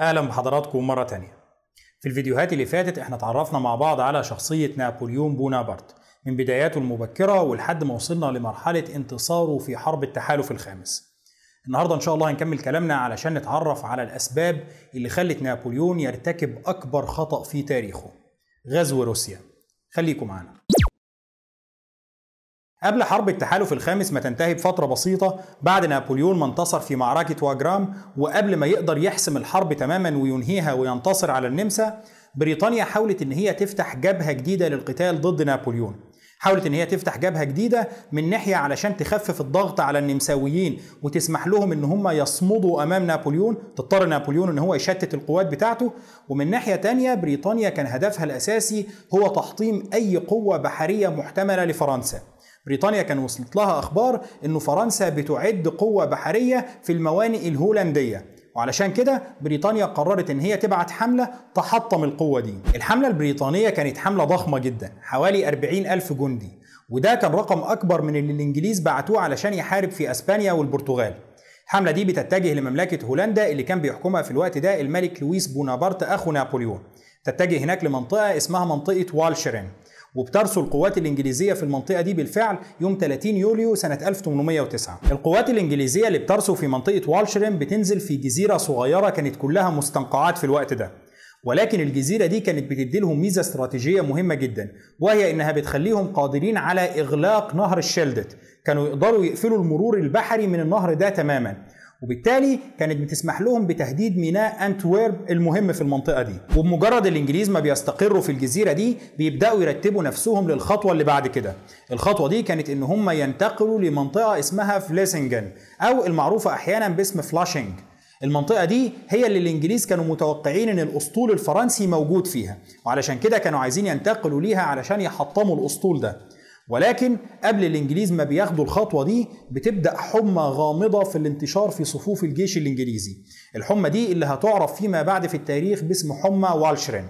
أهلا بحضراتكم مرة تانية. في الفيديوهات اللي فاتت إحنا اتعرفنا مع بعض على شخصية نابليون بونابرت من بداياته المبكرة ولحد ما وصلنا لمرحلة انتصاره في حرب التحالف الخامس. النهارده إن شاء الله هنكمل كلامنا علشان نتعرف على الأسباب اللي خلت نابليون يرتكب أكبر خطأ في تاريخه غزو روسيا. خليكم معانا. قبل حرب التحالف الخامس ما تنتهي بفترة بسيطة بعد نابليون ما انتصر في معركة واجرام وقبل ما يقدر يحسم الحرب تماما وينهيها وينتصر على النمسا بريطانيا حاولت إن هي تفتح جبهة جديدة للقتال ضد نابليون. حاولت إن هي تفتح جبهة جديدة من ناحية علشان تخفف الضغط على النمساويين وتسمح لهم إن هم يصمدوا أمام نابليون تضطر نابليون إن هو يشتت القوات بتاعته. ومن ناحية تانية بريطانيا كان هدفها الأساسي هو تحطيم أي قوة بحرية محتملة لفرنسا. بريطانيا كان وصلت لها أخبار إنه فرنسا بتعد قوة بحرية في الموانئ الهولندية. وعلشان كده بريطانيا قررت إن هي تبعت حملة تحطم القوة دي. الحملة البريطانية كانت حملة ضخمة جدا حوالي 40 ألف جندي. وده كان رقم أكبر من اللي الإنجليز بعتوه علشان يحارب في أسبانيا والبرتغال. الحملة دي بتتجه لمملكة هولندا اللي كان بيحكمها في الوقت ده الملك لويس بونابرت أخو نابليون. تتجه هناك لمنطقة اسمها منطقة والشرين وبترسل القوات الإنجليزية في المنطقة دي بالفعل يوم 30 يوليو سنة 1809 القوات الإنجليزية اللي بترسل في منطقة والشرين بتنزل في جزيرة صغيرة كانت كلها مستنقعات في الوقت ده. ولكن الجزيرة دي كانت بتدي لهم ميزة استراتيجية مهمة جدا وهي إنها بتخليهم قادرين على إغلاق نهر الشلدت. كانوا يقدروا يقفلوا المرور البحري من النهر ده تماما. وبالتالي كانت بتسمح لهم بتهديد ميناء أنتويرب المهم في المنطقة دي. وبمجرد الإنجليز ما بيستقروا في الجزيرة دي بيبدأوا يرتبوا نفسهم للخطوة اللي بعد كده. الخطوة دي كانت إن هم ينتقلوا لمنطقة اسمها فليسنجن أو المعروفة أحيانا باسم فلاشنج المنطقة دي هي اللي الإنجليز كانوا متوقعين إن الأسطول الفرنسي موجود فيها وعلشان كده كانوا عايزين ينتقلوا ليها علشان يحطموا الأسطول ده. ولكن قبل الإنجليز ما بياخدوا الخطوة دي بتبدأ حمى غامضة في الانتشار في صفوف الجيش الإنجليزي. الحمى دي اللي هتعرف فيما بعد في التاريخ باسم حمى والشرين.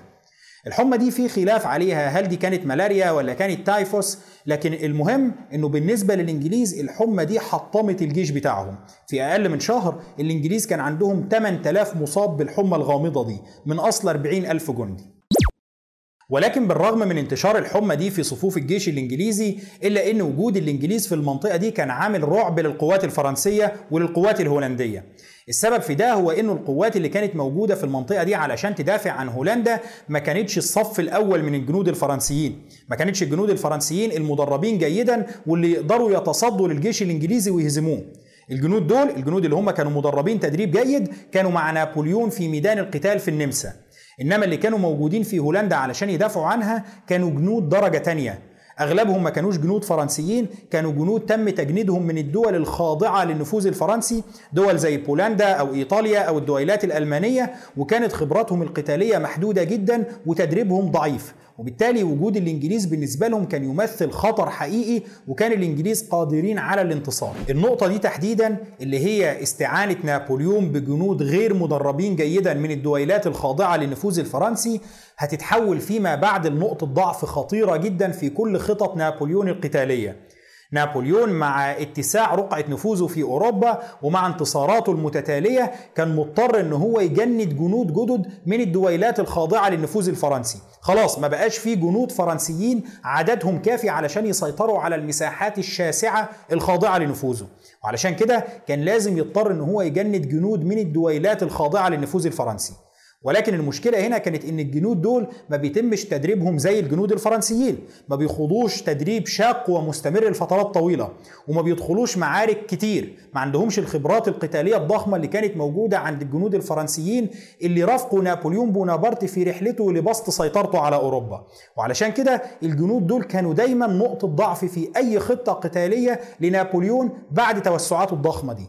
الحمى دي في خلاف عليها هل دي كانت ملاريا ولا كانت تايفوس؟ لكن المهم إنه بالنسبة للإنجليز الحمى دي حطمت الجيش بتاعهم. في أقل من شهر الإنجليز كان عندهم 8000 مصاب بالحمى الغامضة دي من أصل 40000 جندي. ولكن بالرغم من انتشار الحمى دي في صفوف الجيش الإنجليزي إلا إن وجود الإنجليز في المنطقة دي كان عامل رعب للقوات الفرنسية وللقوات الهولندية. السبب في ده هو إنه القوات اللي كانت موجودة في المنطقة دي علشان تدافع عن هولندا ما كانتش الصف الأول من الجنود الفرنسيين. ما كانتش الجنود الفرنسيين المدربين جيدا واللي يقدروا يتصدوا للجيش الإنجليزي ويهزموه. الجنود دول الجنود اللي هم كانوا مدربين تدريب جيد كانوا مع نابليون في ميدان القتال في النمسا. إنما اللي كانوا موجودين في هولندا علشان يدافعوا عنها كانوا جنود درجة تانية. أغلبهم ما كانوش جنود فرنسيين كانوا جنود تم تجنيدهم من الدول الخاضعة للنفوذ الفرنسي دول زي بولندا أو إيطاليا أو الدويلات الألمانية وكانت خبراتهم القتالية محدودة جدا وتدريبهم ضعيف. وبالتالي وجود الإنجليز بالنسبة لهم كان يمثل خطر حقيقي وكان الإنجليز قادرين على الانتصار. النقطة دي تحديدا اللي هي استعانة نابليون بجنود غير مدربين جيدا من الدويلات الخاضعة للنفوذ الفرنسي هتتحول فيما بعد لنقطة ضعف خطيرة جدا في كل خطط نابليون القتالية. نابليون مع اتساع رقعة نفوذه في أوروبا ومع انتصاراته المتتالية كان مضطر أن هو يجند جنود جدد من الدويلات الخاضعة للنفوذ الفرنسي. خلاص ما بقاش في جنود فرنسيين عددهم كافي علشان يسيطروا على المساحات الشاسعة الخاضعة لنفوذه. وعلشان كده كان لازم يضطر إن هو يجند جنود من الدويلات الخاضعة للنفوذ الفرنسي. ولكن المشكلة هنا كانت إن الجنود دول ما بيتمش تدريبهم زي الجنود الفرنسيين، ما بيخوضوش تدريب شاق ومستمر لفترات طويلة، وما بيدخلوش معارك كتير، ما عندهمش الخبرات القتالية الضخمة اللي كانت موجودة عند الجنود الفرنسيين اللي رافقوا نابليون بونابرت في رحلته لبسط سيطرته على أوروبا، وعلشان كده الجنود دول كانوا دايما نقطة ضعف في أي خطة قتالية لنابليون بعد توسعاته الضخمة دي.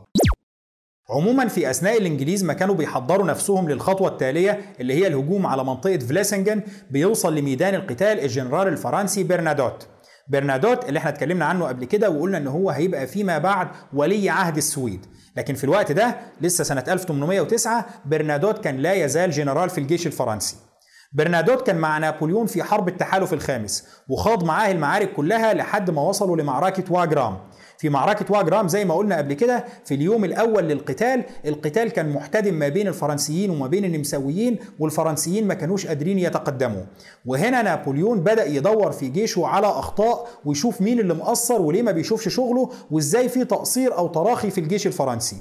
عموما في أثناء الإنجليز ما كانوا بيحضروا نفسهم للخطوة التالية اللي هي الهجوم على منطقة فليسنجن بيوصل لميدان القتال الجنرال الفرنسي برنادوت. برنادوت اللي إحنا اتكلمنا عنه قبل كده وقلنا إن هو هيبقى فيما بعد ولي عهد السويد. لكن في الوقت ده لسه سنة 1809 برنادوت كان لا يزال جنرال في الجيش الفرنسي. برنادوت كان مع نابليون في حرب التحالف الخامس وخاض معاه المعارك كلها لحد ما وصلوا لمعركة واجرام. في معركة واجرام زي ما قلنا قبل كده في اليوم الأول للقتال. القتال كان محتدم ما بين الفرنسيين وما بين النمساويين والفرنسيين ما كانوش قادرين يتقدموا. وهنا نابليون بدأ يدور في جيشه على أخطاء ويشوف مين اللي مقصر وليه ما بيشوفش شغله وإزاي في تقصير أو تراخي في الجيش الفرنسي.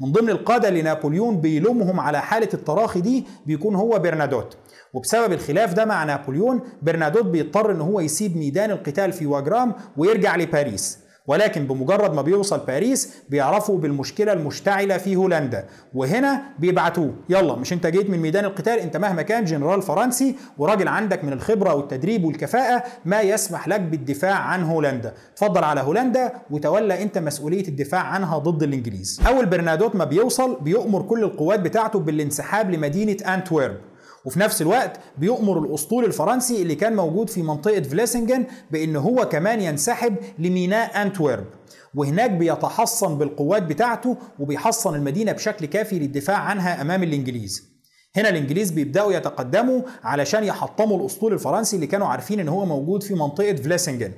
من ضمن القادة اللي نابليون بيلومهم على حالة التراخي دي بيكون هو برنادوت. وبسبب الخلاف ده مع نابليون برنادوت بيضطر إن هو يسيب ميدان القتال في واجرام ويرجع لباريس. ولكن بمجرد ما بيوصل باريس بيعرفوا بالمشكلة المشتعلة في هولندا. وهنا بيبعتوه. يلا مش انت جيت من ميدان القتال؟ انت مهما كان جنرال فرنسي وراجل عندك من الخبرة والتدريب والكفاءة ما يسمح لك بالدفاع عن هولندا. اتفضل على هولندا وتولى انت مسؤولية الدفاع عنها ضد الإنجليز. أول برنادوت ما بيوصل بيؤمر كل القوات بتاعته بالانسحاب لمدينة انتويرب وفي نفس الوقت بيؤمر الأسطول الفرنسي اللي كان موجود في منطقة فليسنجن بأن هو كمان ينسحب لميناء أنتويرب. وهناك بيتحصن بالقوات بتاعته وبيحصن المدينة بشكل كافي للدفاع عنها أمام الإنجليز. هنا الإنجليز بيبدأوا يتقدموا علشان يحطموا الأسطول الفرنسي اللي كانوا عارفين إن هو موجود في منطقة فليسنجن.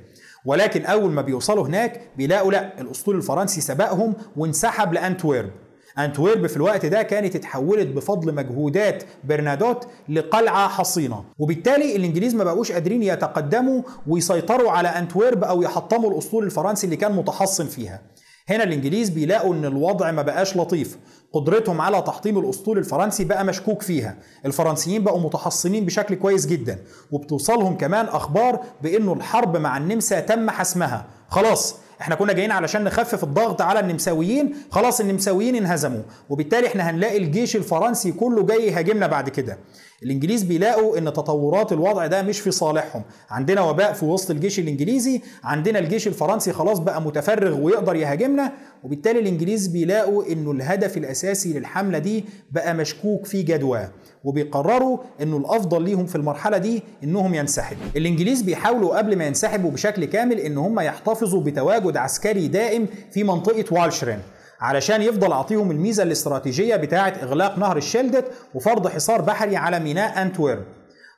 ولكن أول ما بيوصلوا هناك بيلاقوا لأ الأسطول الفرنسي سبقهم وانسحب لأنتويرب. أنتويرب في الوقت ده كانت اتحولت بفضل مجهودات برنادوت لقلعة حصينة. وبالتالي الإنجليز ما بقوش قادرين يتقدموا ويسيطروا على أنتويرب أو يحطموا الأسطول الفرنسي اللي كان متحصن فيها. هنا الإنجليز بيلاقوا إن الوضع ما بقاش لطيف. قدرتهم على تحطيم الأسطول الفرنسي بقى مشكوك فيها. الفرنسيين بقوا متحصنين بشكل كويس جدا. وبتوصلهم كمان أخبار بإنه الحرب مع النمسا تم حسمها. خلاص إحنا كنا جايين علشان نخفف الضغط على النمساويين خلاص النمساويين انهزموا وبالتالي إحنا هنلاقي الجيش الفرنسي كله جاي يهاجمنا بعد كده. الانجليز بيلاقوا إن تطورات الوضع ده مش في صالحهم. عندنا وباء في وسط الجيش الانجليزي عندنا الجيش الفرنسي خلاص بقى متفرغ ويقدر يهاجمنا وبالتالي الانجليز بيلاقوا إنه الهدف الأساسي للحملة دي بقى مشكوك في جدواه وبيقرروا إنه الأفضل ليهم في المرحلة دي إنهم ينسحبوا. الإنجليز بيحاولوا قبل ما ينسحبوا بشكل كامل إن هم يحتفظوا بتواجد عسكري دائم في منطقة والشرين علشان يفضل أعطيهم الميزة الاستراتيجية بتاعة إغلاق نهر الشيلدت وفرض حصار بحري على ميناء انتويرب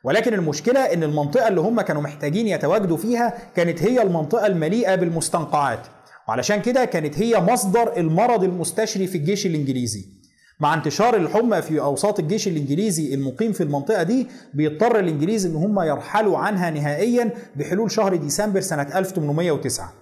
ولكن المشكلة إن المنطقة اللي هم كانوا محتاجين يتواجدوا فيها كانت هي المنطقة المليئة بالمستنقعات. وعلشان كده كانت هي مصدر المرض المستشري في الجيش الإنجليزي. مع انتشار الحمى في أوساط الجيش الإنجليزي المقيم في المنطقة دي بيضطر الإنجليز إن هم يرحلوا عنها نهائيا بحلول شهر ديسمبر سنة 1809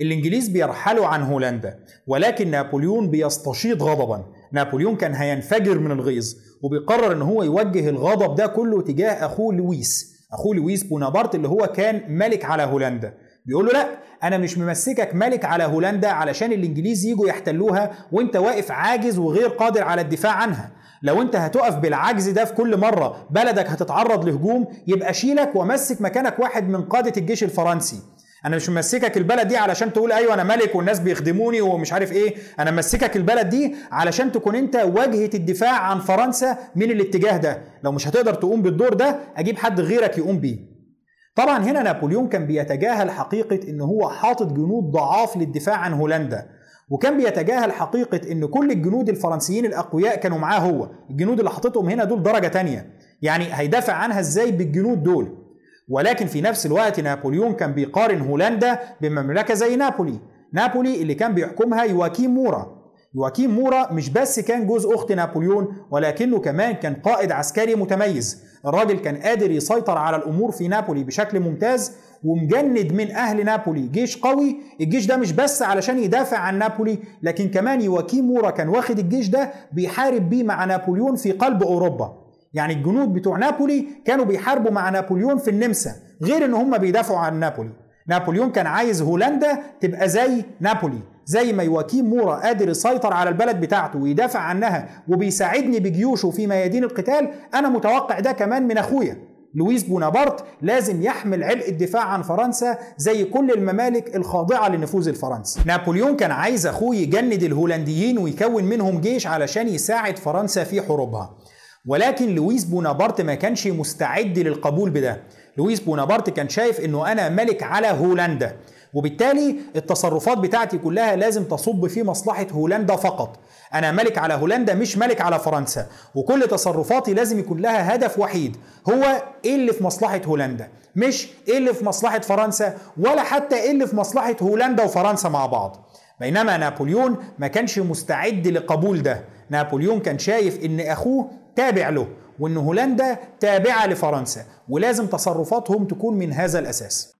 الإنجليز بيرحلوا عن هولندا ولكن نابليون بيستشيط غضبا. نابليون كان هينفجر من الغيظ وبيقرر إن هو يوجه الغضب ده كله تجاه أخوه لويس. أخوه لويس بونابرت اللي هو كان ملك على هولندا. بيقول له لا أنا مش ممسكك ملك على هولندا علشان الإنجليز يجوا يحتلوها وأنت واقف عاجز وغير قادر على الدفاع عنها. لو أنت هتقف بالعجز ده في كل مرة بلدك هتتعرض لهجوم يبقى أشيلك وأمسك مكانك واحد من قادة الجيش الفرنسي. أنا مش ممسكك البلد دي علشان تقول أيوه أنا ملك والناس بيخدموني ومش عارف إيه. أنا ممسكك البلد دي علشان تكون أنت واجهة الدفاع عن فرنسا من الاتجاه ده. لو مش هتقدر تقوم بالدور ده أجيب حد غيرك يقوم بيه. طبعا هنا نابليون كان بيتجاهل حقيقة إن هو حاطط جنود ضعاف للدفاع عن هولندا. وكان بيتجاهل حقيقة إن كل الجنود الفرنسيين الأقوياء كانوا معاه هو. الجنود اللي حاططهم هنا دول درجة تانية. يعني هيدافع عنها إزاي بالجنود دول؟ ولكن في نفس الوقت نابليون كان بيقارن هولندا بمملكة زي نابولي. نابولي اللي كان بيحكمها يواكيم مورا. يواكيم مورا مش بس كان جوز أخت نابليون ولكنه كمان كان قائد عسكري متميز. الراجل كان قادر يسيطر على الأمور في نابولي بشكل ممتاز ومجند من أهل نابولي جيش قوي. الجيش ده مش بس علشان يدافع عن نابولي لكن كمان يواكيم مورا كان واخد الجيش ده بيحارب بيه مع نابليون في قلب أوروبا. يعني الجنود بتوع نابولي كانوا بيحاربوا مع نابليون في النمسا غير إن هم بيدافعوا عن نابولي. نابليون كان عايز هولندا تبقى زي نابولي. زي ما يواكيم مورا قادر يسيطر على البلد بتاعته ويدافع عنها وبيساعدني بجيوشه في ميادين القتال أنا متوقع ده كمان من أخويا. لويس بونابرت لازم يحمل عبء الدفاع عن فرنسا زي كل الممالك الخاضعة للنفوذ الفرنسي نابليون كان عايز أخوه يجند الهولنديين ويكون منهم جيش علشان يساعد فرنسا في حروبها. ولكن لويس بونابرت ما كانش مستعد للقبول بده. لويس بونابرت كان شايف إنه أنا ملك على هولندا. وبالتالي التصرفات بتاعتي كلها لازم تصب في مصلحة هولندا فقط. أنا ملك على هولندا مش ملك على فرنسا. وكل تصرفاتي لازم يكون لها هدف وحيد. هو إيه اللي في مصلحة هولندا؟ مش إيه اللي في مصلحة فرنسا ولا حتى إيه اللي في مصلحة هولندا وفرنسا مع بعض. بينما نابليون ما كانش مستعد لقبول ده. نابليون كان شايف إن أخوه تابع له وإن هولندا تابعة لفرنسا. ولازم تصرفاتهم تكون من هذا الأساس.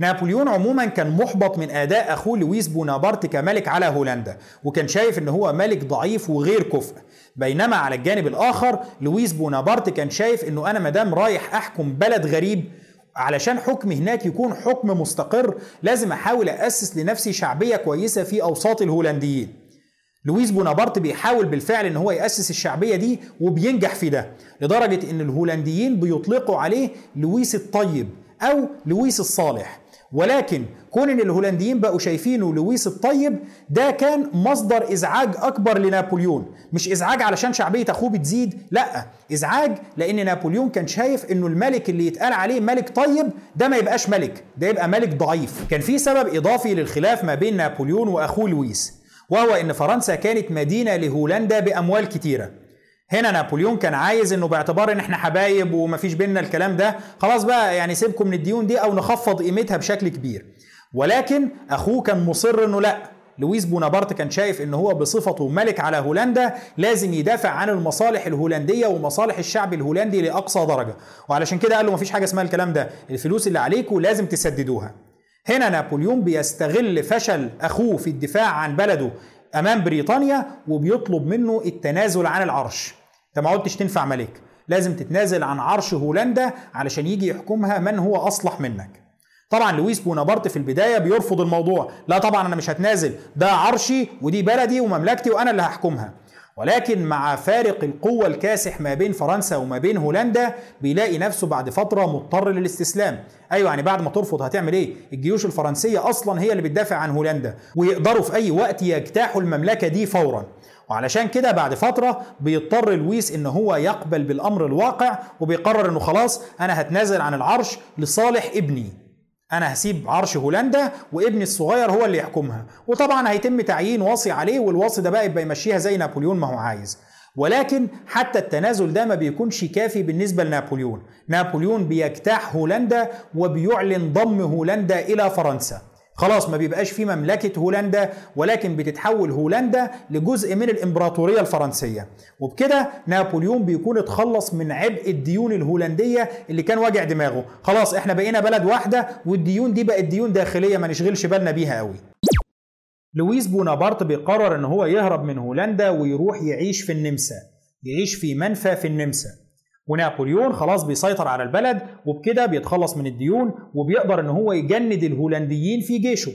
نابليون عموما كان محبط من أداء أخوه لويس بونابرت كملك على هولندا وكان شايف إن هو ملك ضعيف وغير كفء. بينما على الجانب الآخر لويس بونابرت كان شايف إنه أنا مدام رايح أحكم بلد غريب علشان حكم هناك يكون حكم مستقر لازم أحاول اسس لنفسي شعبية كويسة في أوساط الهولنديين. لويس بونابرت بيحاول بالفعل إن هو يأسس الشعبية دي وبينجح في ده لدرجة إن الهولنديين بيطلقوا عليه لويس الطيب أو لويس الصالح. ولكن كون ان الهولنديين بقوا شايفينه لويس الطيب ده كان مصدر إزعاج أكبر لنابليون. مش إزعاج علشان شعبية أخوه بتزيد لأ إزعاج لأن نابليون كان شايف إنه الملك اللي يتقال عليه ملك طيب ده ما يبقاش ملك ده يبقى ملك ضعيف. كان في سبب إضافي للخلاف ما بين نابليون وأخوه لويس وهو إن فرنسا كانت مدينة لهولندا بأموال كتيرة. هنا نابليون كان عايز إنه باعتبار إن إحنا حبايب ومفيش بينا الكلام ده خلاص بقى يعني سيبكم من الديون دي أو نخفض قيمتها بشكل كبير. ولكن أخوه كان مصر إنه لأ لويس بونابرت كان شايف إن هو بصفته ملك على هولندا لازم يدافع عن المصالح الهولندية ومصالح الشعب الهولندي لأقصى درجة. وعلشان كده قال له مفيش حاجة اسمها الكلام ده الفلوس اللي عليكم لازم تسددوها. هنا نابليون بيستغل فشل أخوه في الدفاع عن بلده أمام بريطانيا وبيطلب منه التنازل عن العرش. انت ما عدتش تنفع ملك. لازم تتنازل عن عرش هولندا علشان يجي يحكمها من هو أصلح منك. طبعا لويس بونابرت في البداية بيرفض الموضوع. لا طبعا أنا مش هتنازل. ده عرشي ودي بلدي ومملكتي وأنا اللي هحكمها. ولكن مع فارق القوة الكاسح ما بين فرنسا وما بين هولندا بيلاقي نفسه بعد فترة مضطر للاستسلام. أيوه يعني بعد ما ترفض هتعمل إيه؟ الجيوش الفرنسية أصلا هي اللي بتدافع عن هولندا. ويقدروا في أي وقت يجتاحوا المملكة دي فورا. وعلشان كده بعد فترة بيضطر لويس إن هو يقبل بالأمر الواقع وبيقرر إنه خلاص أنا هتنازل عن العرش لصالح ابني. أنا هسيب عرش هولندا وابني الصغير هو اللي يحكمها. وطبعا هيتم تعيين واصي عليه والواصي ده بقى يبقى يمشيها زي نابليون ما هو عايز. ولكن حتى التنازل ده ما بيكونش كافي بالنسبة لنابليون. نابليون بيجتاح هولندا وبيعلن ضم هولندا إلى فرنسا. خلاص ما بيبقاش في مملكة هولندا ولكن بتتحول هولندا لجزء من الإمبراطورية الفرنسية. وبكده نابليون بيكون اتخلص من عبء الديون الهولندية اللي كان واجع دماغه. خلاص إحنا بقينا بلد واحدة والديون دي بقت ديون داخلية ما نشغلش بالنا بيها قوي لويس بونابرت بيقرر إن هو يهرب من هولندا ويروح يعيش في النمسا يعيش في منفى في النمسا. ونابليون خلاص بيسيطر على البلد وبكده بيتخلص من الديون وبيقدر إن هو يجند الهولنديين في جيشه.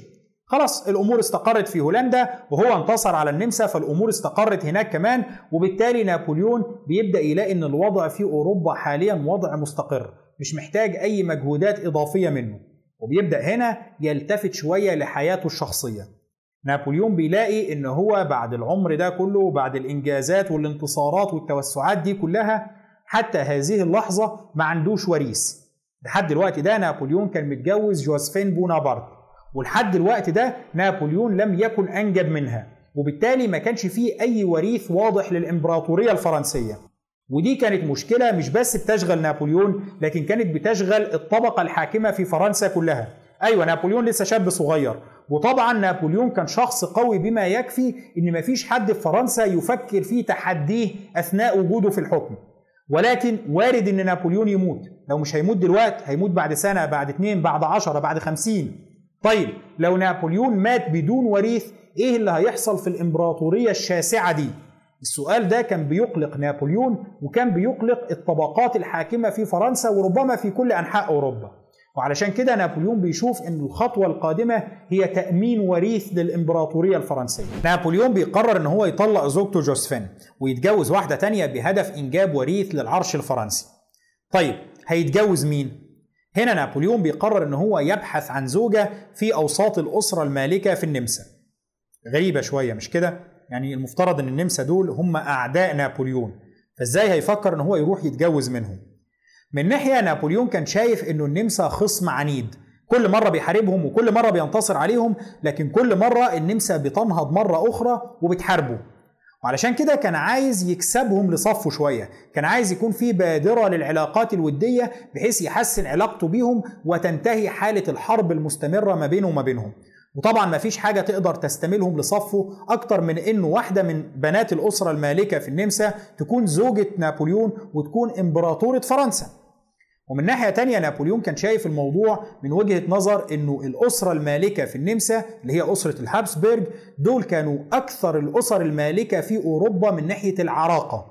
خلاص الأمور استقرت في هولندا وهو انتصر على النمسا فالأمور استقرت هناك كمان وبالتالي نابليون بيبدأ يلاقي إن الوضع في أوروبا حاليا وضع مستقر مش محتاج أي مجهودات إضافية منه. وبيبدأ هنا يلتفت شوية لحياته الشخصية. نابليون بيلاقي إن هو بعد العمر ده كله وبعد الإنجازات والانتصارات والتوسعات دي كلها حتى هذه اللحظة ما عندوش وريث. لحد الوقت ده نابليون كان متجوز جوزفين بونابرت ولحد الوقت ده نابليون لم يكن أنجب منها وبالتالي ما كانش فيه أي وريث واضح للإمبراطورية الفرنسية. ودي كانت مشكلة مش بس بتشغل نابليون لكن كانت بتشغل الطبقة الحاكمة في فرنسا كلها. أيوة نابليون لسه شاب صغير. وطبعا نابليون كان شخص قوي بما يكفي إن مفيش حد في فرنسا يفكر في تحديه أثناء وجوده في الحكم. ولكن وارد إن نابليون يموت. لو مش هيموت دلوقتي هيموت بعد سنة بعد اتنين بعد عشرة بعد خمسين. طيب لو نابليون مات بدون وريث إيه اللي هيحصل في الإمبراطورية الشاسعة دي؟ السؤال ده كان بيقلق نابليون وكان بيقلق الطبقات الحاكمة في فرنسا وربما في كل أنحاء أوروبا. وعلشان كده نابليون بيشوف إن الخطوة القادمة هي تأمين وريث للإمبراطورية الفرنسية نابليون بيقرر إن هو يطلق زوجته جوزفين ويتجوز واحدة تانية بهدف إنجاب وريث للعرش الفرنسي طيب هيتجوز مين؟ هنا نابليون بيقرر إن هو يبحث عن زوجة في أوساط الأسرة المالكة في النمسا غريبة شوية مش كده؟ يعني المفترض إن النمسا دول هم أعداء نابليون فإزاي هيفكر إن هو يروح يتجوز منهم من ناحية نابليون كان شايف إنه النمسا خصم عنيد. كل مرة بيحاربهم وكل مرة بينتصر عليهم لكن كل مرة النمسا بتنهض مرة أخرى وبتحاربه. وعلشان كده كان عايز يكسبهم لصفه شوية. كان عايز يكون في بادرة للعلاقات الودية بحيث يحسن علاقته بيهم وتنتهي حالة الحرب المستمرة ما بينه وما بينهم. وطبعا ما فيش حاجة تقدر تستملهم لصفه أكتر من إنه واحدة من بنات الأسرة المالكة في النمسا تكون زوجة نابليون وتكون إمبراطورة فرنسا. ومن ناحية تانية نابليون كان شايف الموضوع من وجهة نظر إنه الأسرة المالكة في النمسا اللي هي أسرة الهابسبرج دول كانوا أكثر الأسر المالكة في أوروبا من ناحية العراقة.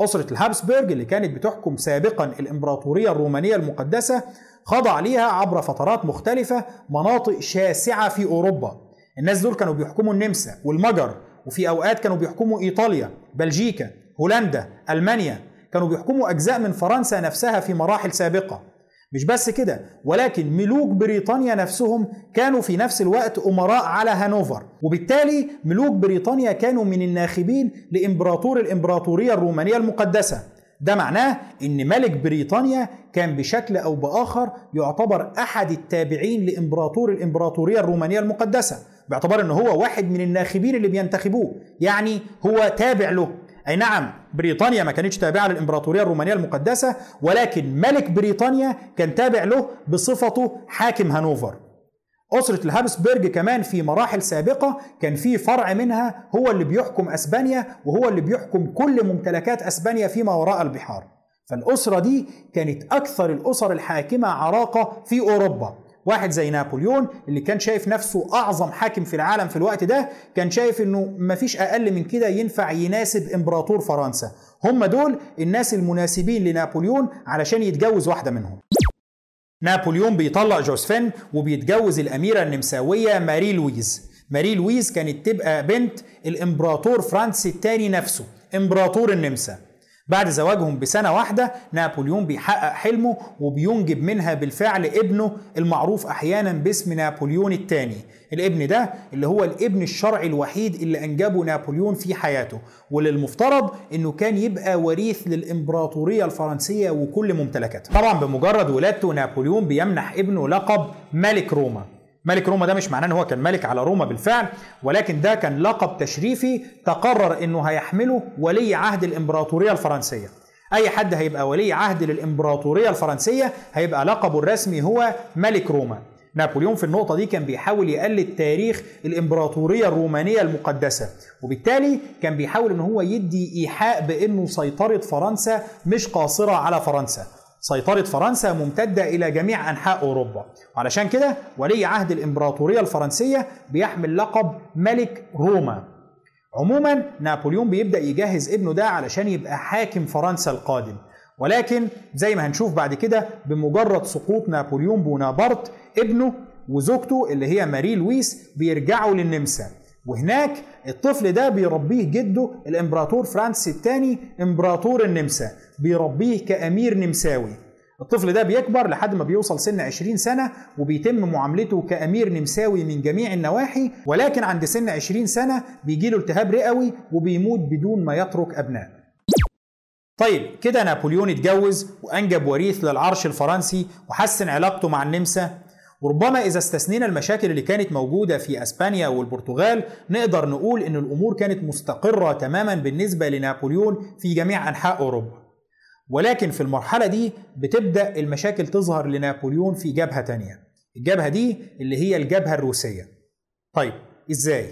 أسرة الهابسبرج اللي كانت بتحكم سابقا الإمبراطورية الرومانية المقدسة خضع ليها عبر فترات مختلفة مناطق شاسعة في أوروبا. الناس دول كانوا بيحكموا النمسا والمجر وفي أوقات كانوا بيحكموا إيطاليا بلجيكا هولندا ألمانيا. كانوا بيحكموا أجزاء من فرنسا نفسها في مراحل سابقة. مش بس كده ولكن ملوك بريطانيا نفسهم كانوا في نفس الوقت أمراء على هانوفر. وبالتالي ملوك بريطانيا كانوا من الناخبين لإمبراطور الإمبراطورية الرومانية المقدسة. ده معناه إن ملك بريطانيا كان بشكل أو بآخر يعتبر أحد التابعين لإمبراطور الإمبراطورية الرومانية المقدسة باعتبار إن هو واحد من الناخبين اللي بينتخبوه. يعني هو تابع له. أي نعم بريطانيا ما كانتش تابعة للإمبراطورية الرومانية المقدسة ولكن ملك بريطانيا كان تابع له بصفته حاكم هانوفر. أسرة الهابسبرج كمان في مراحل سابقة كان في فرع منها هو اللي بيحكم أسبانيا وهو اللي بيحكم كل ممتلكات أسبانيا فيما وراء البحار. فالأسرة دي كانت أكثر الأسر الحاكمة عراقة في أوروبا. واحد زي نابليون اللي كان شايف نفسه أعظم حاكم في العالم في الوقت ده كان شايف إنه مفيش أقل من كده ينفع يناسب إمبراطور فرنسا. هم دول الناس المناسبين لنابليون علشان يتجوز واحدة منهم. نابليون بيطلق جوزفين وبيتجوز الأميرة النمساوية ماري لويز. ماري لويز كانت تبقى بنت الإمبراطور فرانس الثاني نفسه إمبراطور النمسا. بعد زواجهم بسنة واحدة نابليون بيحقق حلمه وبينجب منها بالفعل ابنه المعروف أحيانا باسم نابليون الثاني الابن ده اللي هو الابن الشرعي الوحيد اللي أنجبه نابليون في حياته. واللي المفترض أنه كان يبقى وريث للإمبراطورية الفرنسية وكل ممتلكاتها طبعا بمجرد ولادته نابليون بيمنح ابنه لقب ملك روما. ملك روما ده مش معناه إن هو كان ملك على روما بالفعل ولكن ده كان لقب تشريفي تقرر إنه هيحمله ولي عهد الإمبراطورية الفرنسية. أي حد هيبقى ولي عهد للإمبراطورية الفرنسية هيبقى لقبه الرسمي هو ملك روما. نابليون في النقطة دي كان بيحاول يقلد تاريخ الإمبراطورية الرومانية المقدسة وبالتالي كان بيحاول إن هو يدي إيحاء بأنه سيطرة فرنسا مش قاصرة على فرنسا. سيطرة فرنسا ممتدة إلى جميع أنحاء أوروبا. وعلشان كده ولي عهد الإمبراطورية الفرنسية بيحمل لقب ملك روما. عموما نابليون بيبدأ يجهز ابنه ده علشان يبقى حاكم فرنسا القادم. ولكن زي ما هنشوف بعد كده بمجرد سقوط نابليون بونابرت ابنه وزوجته اللي هي ماري لويس بيرجعوا للنمسا. وهناك الطفل ده بيربيه جده الإمبراطور فرانس الثاني إمبراطور النمسا. بيربيه كأمير نمساوي. الطفل ده بيكبر لحد ما بيوصل سن 20 سنة وبيتم معاملته كأمير نمساوي من جميع النواحي ولكن عند سن 20 سنة بيجيله التهاب رئوي وبيموت بدون ما يترك أبناء طيب كده نابليون اتجوز وأنجب وريث للعرش الفرنسي وحسن علاقته مع النمسا. وربما إذا استثنينا المشاكل اللي كانت موجودة في أسبانيا والبرتغال نقدر نقول إن الأمور كانت مستقرة تماما بالنسبة لنابليون في جميع أنحاء أوروبا. ولكن في المرحلة دي بتبدأ المشاكل تظهر لنابليون في جبهة تانية. الجبهة دي اللي هي الجبهة الروسية. طيب إزاي؟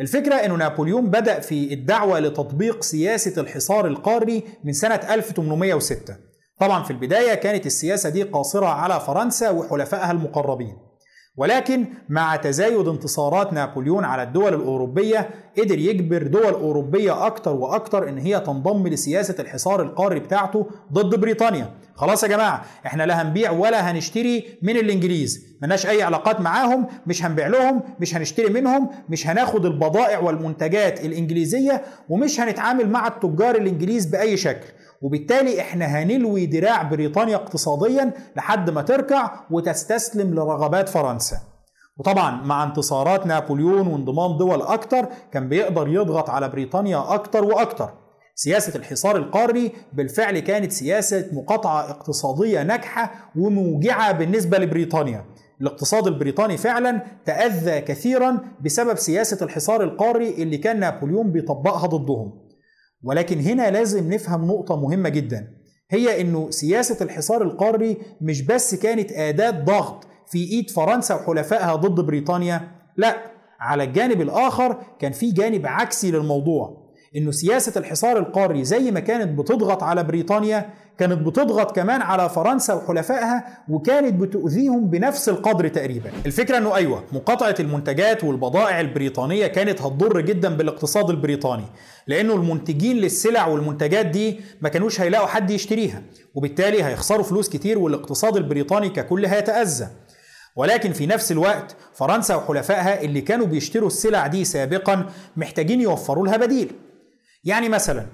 الفكرة أنه نابليون بدأ في الدعوة لتطبيق سياسة الحصار القاري من سنة 1806 طبعا في البداية كانت السياسة دي قاصرة على فرنسا وحلفائها المقربين. ولكن مع تزايد انتصارات نابليون على الدول الأوروبية قدر يجبر دول أوروبية أكتر وأكتر إن هي تنضم لسياسة الحصار القاري بتاعته ضد بريطانيا. خلاص يا جماعة إحنا لا هنبيع ولا هنشتري من الإنجليز. ملناش أي علاقات معاهم مش هنبيع لهم مش هنشتري منهم مش هناخد البضائع والمنتجات الإنجليزية ومش هنتعامل مع التجار الإنجليز بأي شكل. وبالتالي إحنا هنلوي دراع بريطانيا اقتصاديا لحد ما تركع وتستسلم لرغبات فرنسا. وطبعا مع انتصارات نابليون وانضمام دول أكتر كان بيقدر يضغط على بريطانيا أكتر وأكتر. سياسة الحصار القاري بالفعل كانت سياسة مقاطعة اقتصادية ناجحة وموجعة بالنسبة لبريطانيا. الاقتصاد البريطاني فعلا تأذى كثيرا بسبب سياسة الحصار القاري اللي كان نابليون بيطبقها ضدهم. ولكن هنا لازم نفهم نقطة مهمة جدا. هي إنه سياسة الحصار القاري مش بس كانت أداة ضغط في إيد فرنسا وحلفائها ضد بريطانيا لا على الجانب الآخر كان في جانب عكسي للموضوع. إنه سياسة الحصار القاري زي ما كانت بتضغط على بريطانيا كانت بتضغط كمان على فرنسا وحلفائها وكانت بتؤذيهم بنفس القدر تقريبا. الفكرة إنه أيوه مقاطعة المنتجات والبضائع البريطانية كانت هتضر جدا بالاقتصاد البريطاني لأنه المنتجين للسلع والمنتجات دي ما كانوش هيلاقوا حد يشتريها وبالتالي هيخسروا فلوس كتير والاقتصاد البريطاني ككل هيتأذى. ولكن في نفس الوقت فرنسا وحلفائها اللي كانوا بيشتروا السلع دي سابقا محتاجين يوفروا لها بديل. يعني مثلا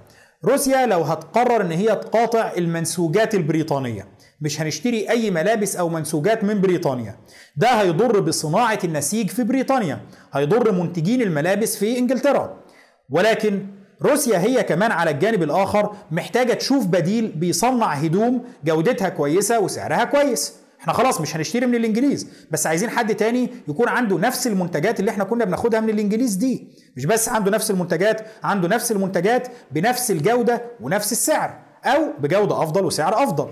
روسيا لو هتقرر إن هي تقاطع المنسوجات البريطانية مش هنشتري أي ملابس أو منسوجات من بريطانيا. ده هيضر بصناعة النسيج في بريطانيا هيضر منتجين الملابس في إنجلترا. ولكن روسيا هي كمان على الجانب الآخر محتاجة تشوف بديل بيصنع هدوم جودتها كويسة وسعرها كويس. إحنا خلاص مش هنشتري من الانجليز بس عايزين حد تاني يكون عنده نفس المنتجات اللي إحنا كنا بناخدها من الانجليز دي. مش بس عنده نفس المنتجات عنده نفس المنتجات بنفس الجودة ونفس السعر أو بجودة أفضل وسعر أفضل.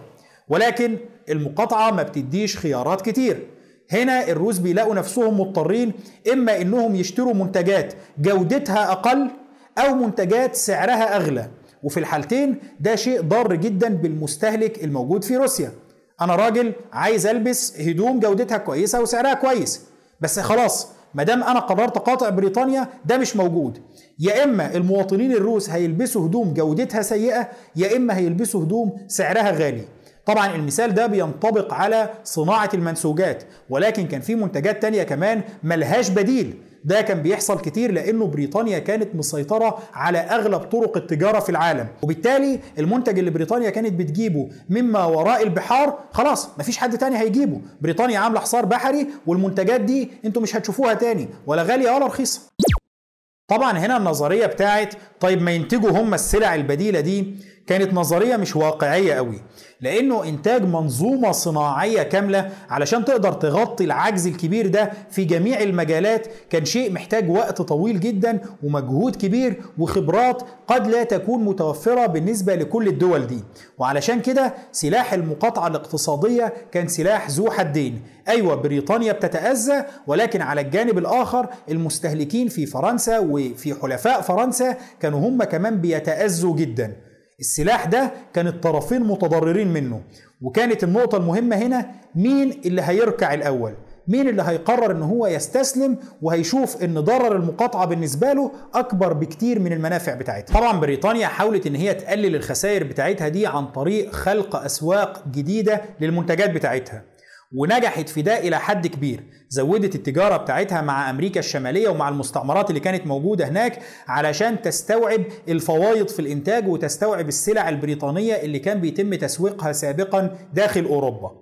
ولكن المقاطعة ما بتديش خيارات كتير. هنا الروس بيلاقوا نفسهم مضطرين إما إنهم يشتروا منتجات جودتها أقل أو منتجات سعرها أغلى. وفي الحالتين ده شيء ضار جدا بالمستهلك الموجود في روسيا. أنا راجل عايز البس هدوم جودتها كويسه وسعرها كويس. بس خلاص ما دام أنا قررت اقاطع بريطانيا ده مش موجود. يا اما المواطنين الروس هيلبسوا هدوم جودتها سيئه يا اما هيلبسوا هدوم سعرها غالي. طبعا المثال ده بينطبق على صناعة المنسوجات ولكن كان في منتجات تانية كمان ملهاش بديل. ده كان بيحصل كتير لأنه بريطانيا كانت مسيطرة على أغلب طرق التجارة في العالم. وبالتالي المنتج اللي بريطانيا كانت بتجيبه مما وراء البحار خلاص مفيش حد تاني هيجيبه. بريطانيا عاملة حصار بحري والمنتجات دي أنتوا مش هتشوفوها تاني ولا غالية ولا رخيصة. طبعا هنا النظرية بتاعت طيب ما ينتجوا هم السلع البديلة دي كانت نظرية مش واقعية قوي لأنه إنتاج منظومة صناعية كاملة علشان تقدر تغطي العجز الكبير ده في جميع المجالات كان شيء محتاج وقت طويل جدا ومجهود كبير وخبرات قد لا تكون متوفرة بالنسبة لكل الدول دي. وعلشان كده سلاح المقاطعة الاقتصادية كان سلاح ذو حدين. أيوه بريطانيا بتتأذى ولكن على الجانب الآخر المستهلكين في فرنسا وفي حلفاء فرنسا كانوا هم كمان بيتأذوا جدا. السلاح ده كان الطرفين متضررين منه. وكانت النقطة المهمة هنا مين اللي هيركع الأول؟ مين اللي هيقرر إن هو يستسلم وهيشوف إن ضرر المقاطعة بالنسبة له أكبر بكتير من المنافع بتاعتها؟ طبعا بريطانيا حاولت إن هي تقلل الخسائر بتاعتها دي عن طريق خلق أسواق جديدة للمنتجات بتاعتها. ونجحت في ده إلى حد كبير. زودت التجارة بتاعتها مع أمريكا الشمالية ومع المستعمرات اللي كانت موجودة هناك علشان تستوعب الفوايض في الإنتاج وتستوعب السلع البريطانية اللي كان بيتم تسويقها سابقا داخل أوروبا.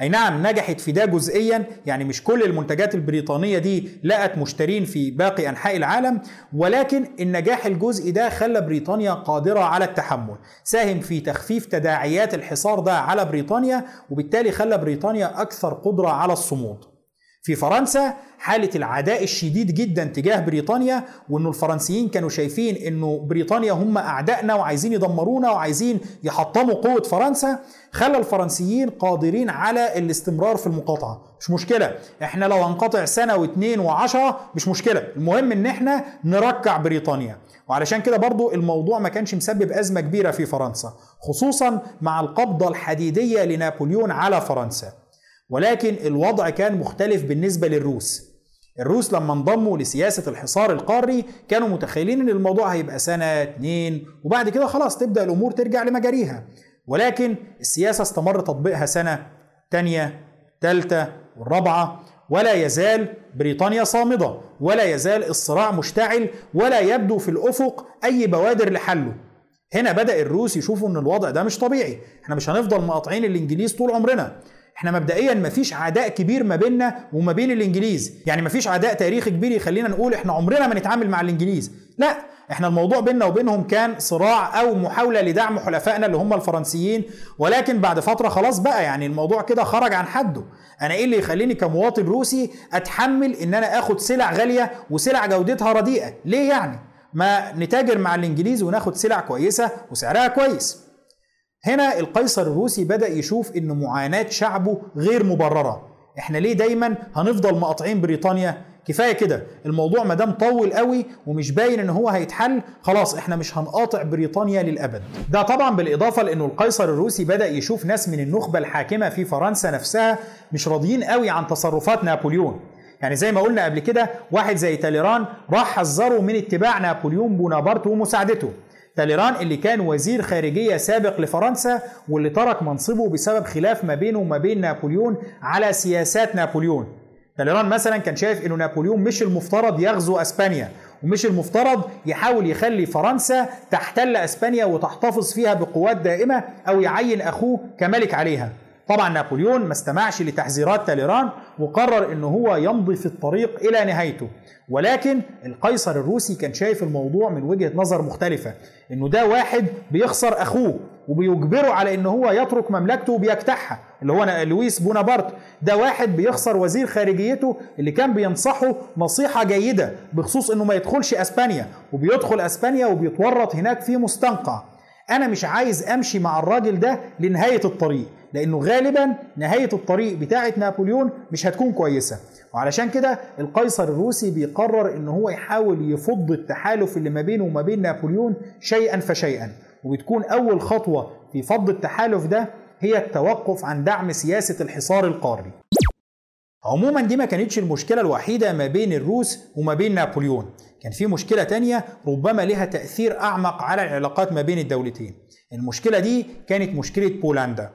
أي نعم نجحت في ده جزئيا. يعني مش كل المنتجات البريطانية دي لقت مشترين في باقي أنحاء العالم ولكن النجاح الجزئي ده خلى بريطانيا قادرة على التحمل. ساهم في تخفيف تداعيات الحصار ده على بريطانيا وبالتالي خلى بريطانيا أكثر قدرة على الصمود. في فرنسا حالة العداء الشديد جدا تجاه بريطانيا وإنه الفرنسيين كانوا شايفين إنه بريطانيا هم أعدائنا وعايزين يدمرونا وعايزين يحطموا قوة فرنسا. خلى الفرنسيين قادرين على الاستمرار في المقاطعة. مش مشكلة. إحنا لو هنقاطع سنة واثنين وعشرة مش مشكلة. المهم إن إحنا نركع بريطانيا. وعلشان كده برضو الموضوع ما كانش مسبب أزمة كبيرة في فرنسا خصوصا مع القبضة الحديدية لنابليون على فرنسا. ولكن الوضع كان مختلف بالنسبة للروس. الروس لما انضموا لسياسة الحصار القاري كانوا متخيلين إن الموضوع هيبقى سنة اتنين وبعد كده خلاص تبدأ الأمور ترجع لمجاريها. ولكن السياسة استمر تطبيقها سنة تانية تالتة والرابعة. ولا يزال بريطانيا صامدة ولا يزال الصراع مشتعل ولا يبدو في الأفق أي بوادر لحله. هنا بدأ الروس يشوفوا إن الوضع ده مش طبيعي. إحنا مش هنفضل مقاطعين الإنجليز طول عمرنا. إحنا مبدئيا مفيش عداء كبير ما بيننا وما بين الإنجليز. يعني مفيش عداء تاريخي كبير يخلينا نقول إحنا عمرنا ما نتعامل مع الإنجليز. لا إحنا الموضوع بيننا وبينهم كان صراع أو محاولة لدعم حلفائنا اللي هم الفرنسيين. ولكن بعد فترة خلاص بقى يعني الموضوع كده خرج عن حده. أنا إيه اللي يخليني كمواطن روسي أتحمل إن أنا آخد سلع غالية وسلع جودتها رديئة؟ ليه يعني؟ ما نتاجر مع الإنجليز وناخد سلع كويسة وسعرها كويس. هنا القيصر الروسي بدأ يشوف إن معاناة شعبه غير مبررة. إحنا ليه دايما هنفضل مقاطعين بريطانيا؟ كفاية كده الموضوع ما دام طول قوي ومش باين إن هو هيتحل خلاص إحنا مش هنقاطع بريطانيا للأبد. ده طبعا بالإضافة لإنه القيصر الروسي بدأ يشوف ناس من النخبة الحاكمة في فرنسا نفسها مش راضيين قوي عن تصرفات نابليون. يعني زي ما قلنا قبل كده واحد زي تاليران راح حذره من اتباع نابليون بونابرت ومساعدته. تاليران اللي كان وزير خارجية سابق لفرنسا واللي ترك منصبه بسبب خلاف ما بينه وما بين نابليون على سياسات نابليون. تاليران مثلا كان شايف إنه نابليون مش المفترض يغزو أسبانيا ومش المفترض يحاول يخلي فرنسا تحتل أسبانيا وتحتفظ فيها بقوات دائمة أو يعين أخوه كملك عليها. طبعا نابليون ما استمعش لتحذيرات تاليران وقرر إنه هو يمضي في الطريق إلى نهايته. ولكن القيصر الروسي كان شايف الموضوع من وجهة نظر مختلفة إنه ده واحد بيخسر أخوه وبيجبره على ان هو يترك مملكته وبيجتاحها اللي هو لويس بونابرت. ده واحد بيخسر وزير خارجيته اللي كان بينصحه نصيحة جيدة بخصوص إنه ما يدخلش أسبانيا وبيدخل أسبانيا وبيتورط هناك في مستنقع. أنا مش عايز أمشي مع الراجل ده لنهاية الطريق. لأنه غالبا نهاية الطريق بتاعة نابليون مش هتكون كويسة. وعلشان كده القيصر الروسي بيقرر إن هو يحاول يفض التحالف اللي ما بينه وما بين نابليون شيئا فشيئا. وبتكون أول خطوة في فض التحالف ده هي التوقف عن دعم سياسة الحصار القاري. عموما دي ما كانتش المشكلة الوحيدة ما بين الروس وما بين نابليون. كان في مشكلة تانية ربما لها تأثير أعمق على العلاقات ما بين الدولتين. المشكلة دي كانت مشكلة بولندا.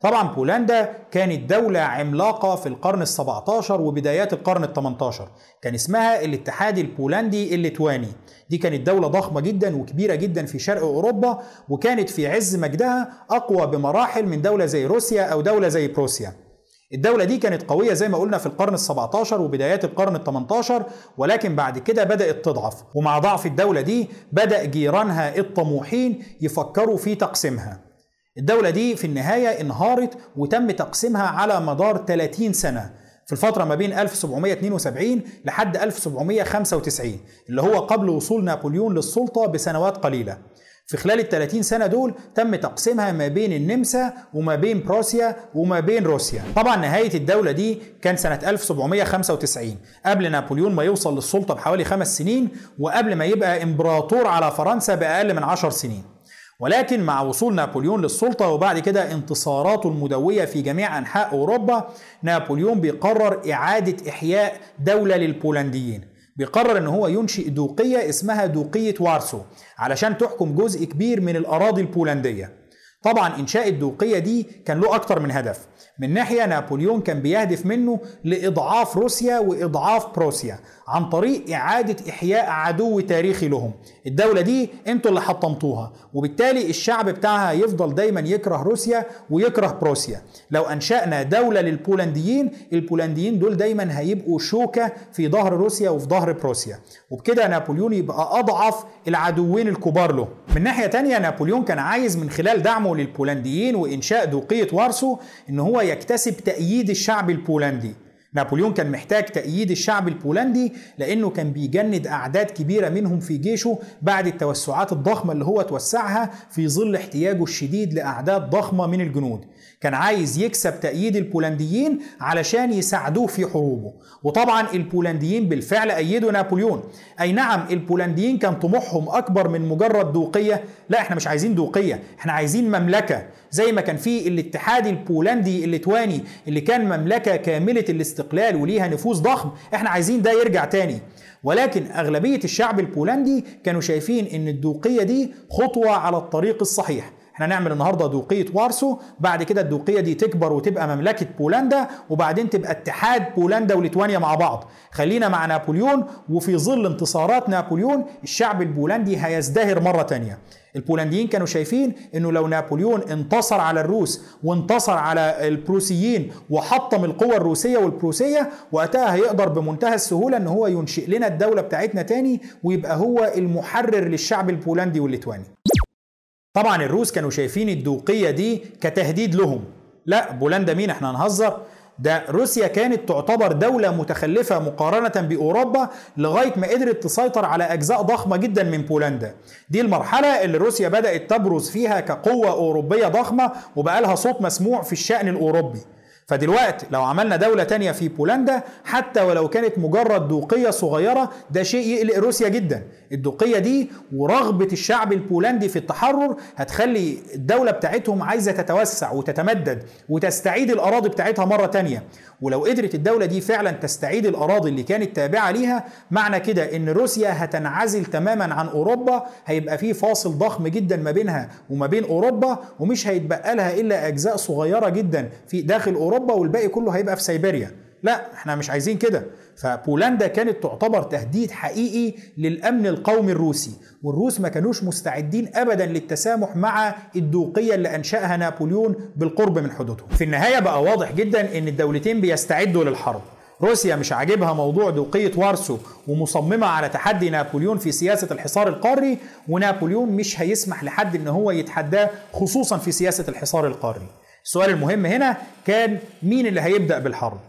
طبعا بولندا كانت دولة عملاقة في القرن ال 17 وبدايات القرن ال 18 كان اسمها الاتحاد البولندي الليتواني. دي كانت دولة ضخمة جدا وكبيرة جدا في شرق أوروبا وكانت في عز مجدها أقوى بمراحل من دولة زي روسيا أو دولة زي بروسيا. الدولة دي كانت قوية زي ما قلنا في القرن ال 17 وبدايات القرن ال 18 ولكن بعد كده بدأت تضعف. ومع ضعف الدولة دي بدأ جيرانها الطموحين يفكروا في تقسيمها. الدولة دي في النهاية انهارت وتم تقسيمها على مدار 30 سنة في الفترة ما بين 1772 لحد 1795 اللي هو قبل وصول نابليون للسلطة بسنوات قليلة. في خلال ال 30 سنة دول تم تقسيمها ما بين النمسا وما بين بروسيا وما بين روسيا. طبعا نهاية الدولة دي كان سنة 1795 قبل نابليون ما يوصل للسلطة بحوالي خمس سنين وقبل ما يبقى إمبراطور على فرنسا بأقل من عشر سنين. ولكن مع وصول نابليون للسلطة وبعد كده انتصاراته المدوية في جميع أنحاء أوروبا نابليون بيقرر إعادة إحياء دولة للبولنديين. بيقرر إن هو ينشئ دوقية اسمها دوقية وارسو علشان تحكم جزء كبير من الأراضي البولندية. طبعا إنشاء الدوقية دي كان له أكتر من هدف. من ناحية نابليون كان بيهدف منه لإضعاف روسيا وإضعاف بروسيا عن طريق إعادة إحياء عدو تاريخي لهم. الدولة دي أنتوا اللي حطمتوها وبالتالي الشعب بتاعها يفضل دايما يكره روسيا ويكره بروسيا. لو أنشأنا دولة للبولنديين البولنديين دول دايما هيبقوا شوكة في ظهر روسيا وفي ظهر بروسيا. وبكده نابليون يبقى أضعف العدوين الكبار له. من ناحية تانية نابليون كان عايز من خلال دعمه للبولنديين وإنشاء دوقية وارسو إن هو يكتسب تأييد الشعب البولندي. نابليون كان محتاج تأييد الشعب البولندي لأنه كان بيجند أعداد كبيرة منهم في جيشه بعد التوسعات الضخمة اللي هو توسعها في ظل احتياجه الشديد لأعداد ضخمة من الجنود. كان عايز يكسب تأييد البولنديين علشان يساعدوه في حروبه. وطبعا البولنديين بالفعل أيدوا نابليون. أي نعم البولنديين كان طموحهم أكبر من مجرد دوقية لا إحنا مش عايزين دوقية إحنا عايزين مملكة. زي ما كان في الاتحاد البولندي الليتواني اللي كان مملكة كاملة الاستقلال وليها نفوذ ضخم إحنا عايزين ده يرجع تاني. ولكن أغلبية الشعب البولندي كانوا شايفين إن الدوقية دي خطوة على الطريق الصحيح. إحنا نعمل النهارده دوقية وارسو بعد كده الدوقية دي تكبر وتبقى مملكة بولندا وبعدين تبقى اتحاد بولندا وليتوانيا مع بعض خلينا مع نابليون وفي ظل انتصارات نابليون الشعب البولندي هيزدهر مرة تانية البولنديين كانوا شايفين إنه لو نابليون انتصر على الروس وانتصر على البروسيين وحطم القوى الروسية والبروسية وقتها هيقدر بمنتهى السهولة إن هو ينشئ لنا الدولة بتاعتنا تاني ويبقى هو المحرر للشعب البولندي والليتواني. طبعا الروس كانوا شايفين الدوقية دي كتهديد لهم. لا بولندا مين إحنا هنهزر؟ ده روسيا كانت تعتبر دولة متخلفة مقارنة بأوروبا لغاية ما قدرت تسيطر على أجزاء ضخمة جدا من بولندا دي المرحلة اللي روسيا بدأت تبرز فيها كقوة أوروبية ضخمة وبقى لها صوت مسموع في الشأن الأوروبي فدلوقتي لو عملنا دولة تانية في بولندا حتى ولو كانت مجرد دوقية صغيرة ده شيء يقلق روسيا جدا. الدوقية دي ورغبة الشعب البولندي في التحرر هتخلي الدولة بتاعتهم عايزة تتوسع وتتمدد وتستعيد الأراضي بتاعتها مرة تانية. ولو قدرت الدولة دي فعلا تستعيد الأراضي اللي كانت تابعة ليها معنى كده إن روسيا هتنعزل تماما عن أوروبا هيبقى في فاصل ضخم جدا ما بينها وما بين أوروبا ومش هيتبقى لها إلا أجزاء صغيرة جدا في داخل أوروبا. والباقي كله هيبقى في سيبيريا لا إحنا مش عايزين كده. فبولندا كانت تعتبر تهديد حقيقي للأمن القومي الروسي والروس ما كانوش مستعدين ابدا للتسامح مع الدوقية اللي أنشأها نابليون بالقرب من حدودهم. في النهاية بقى واضح جدا إن الدولتين بيستعدوا للحرب. روسيا مش عاجبها موضوع دوقية وارسو ومصممة على تحدي نابليون في سياسة الحصار القاري ونابليون مش هيسمح لحد إن هو يتحداه خصوصا في سياسة الحصار القاري. السؤال المهم هنا كان مين اللي هيبدأ بالحرب؟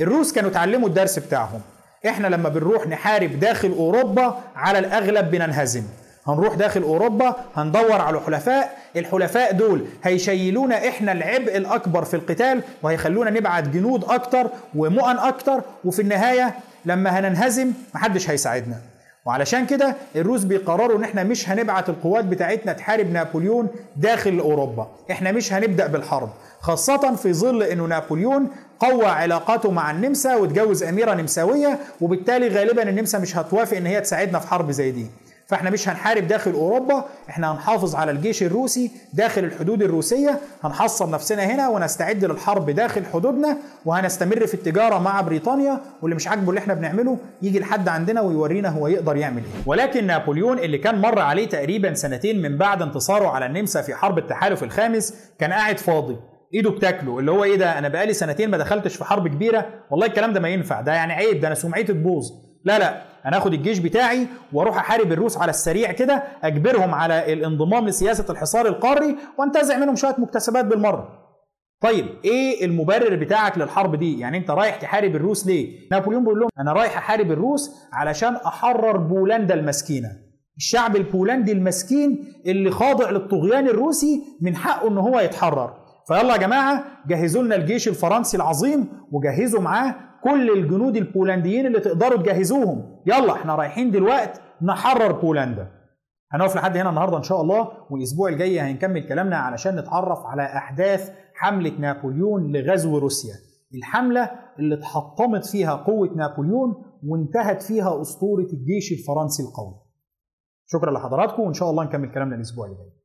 الروس كانوا اتعلموا الدرس بتاعهم. إحنا لما بنروح نحارب داخل أوروبا على الأغلب بننهزم. هنروح داخل أوروبا هندور على حلفاء الحلفاء دول هيشيلونا إحنا العبء الأكبر في القتال وهيخلونا نبعت جنود أكتر ومؤن أكتر. وفي النهاية لما هننهزم محدش هيساعدنا. وعلشان كده الروس بيقرروا إن إحنا مش هنبعت القوات بتاعتنا تحارب نابليون داخل أوروبا. إحنا مش هنبدأ بالحرب خاصة في ظل إنه نابليون قوى علاقاته مع النمسا واتجوز أميرة نمساوية وبالتالي غالبا النمسا مش هتوافق إن هي تساعدنا في حرب زي دي. فاحنا مش هنحارب داخل أوروبا إحنا هنحافظ على الجيش الروسي داخل الحدود الروسية هنحصن نفسنا هنا ونستعد للحرب داخل حدودنا وهنستمر في التجارة مع بريطانيا واللي مش عاجبه اللي إحنا بنعمله يجي لحد عندنا ويورينا هو يقدر يعمل إيه. ولكن نابليون اللي كان مر عليه تقريبا سنتين من بعد انتصاره على النمسا في حرب التحالف الخامس كان قاعد فاضي. إيده بتاكله اللي هو إيه ده أنا بقالي سنتين ما دخلتش في حرب كبيرة والله الكلام ده ما ينفع ده يعني عيب ده أنا سمعتي تبوظ. لا لا أنا اخد الجيش بتاعي وأروح أحارب الروس على السريع كده أجبرهم على الانضمام لسياسة الحصار القاري وأنتزع منهم شوية مكتسبات بالمرة. طيب إيه المبرر بتاعك للحرب دي؟ يعني أنت رايح تحارب الروس ليه؟ نابليون بيقول لهم أنا رايح أحارب الروس علشان أحرر بولندا المسكينة. الشعب البولندي المسكين اللي خاضع للطغيان الروسي من حقه إن هو يتحرر. فيلا يا جماعة جهزوا لنا الجيش الفرنسي العظيم وجهزوا معاه كل الجنود البولنديين اللي تقدروا تجهزوهم. يلا إحنا رايحين دلوقتي نحرر بولندا. هنقف لحد هنا النهارده إن شاء الله والأسبوع الجاي هنكمل كلامنا علشان نتعرف على أحداث حملة نابليون لغزو روسيا. الحملة اللي اتحطمت فيها قوة نابليون وانتهت فيها أسطورة الجيش الفرنسي القوي. شكرا لحضراتكم وإن شاء الله نكمل كلامنا الأسبوع الجاي.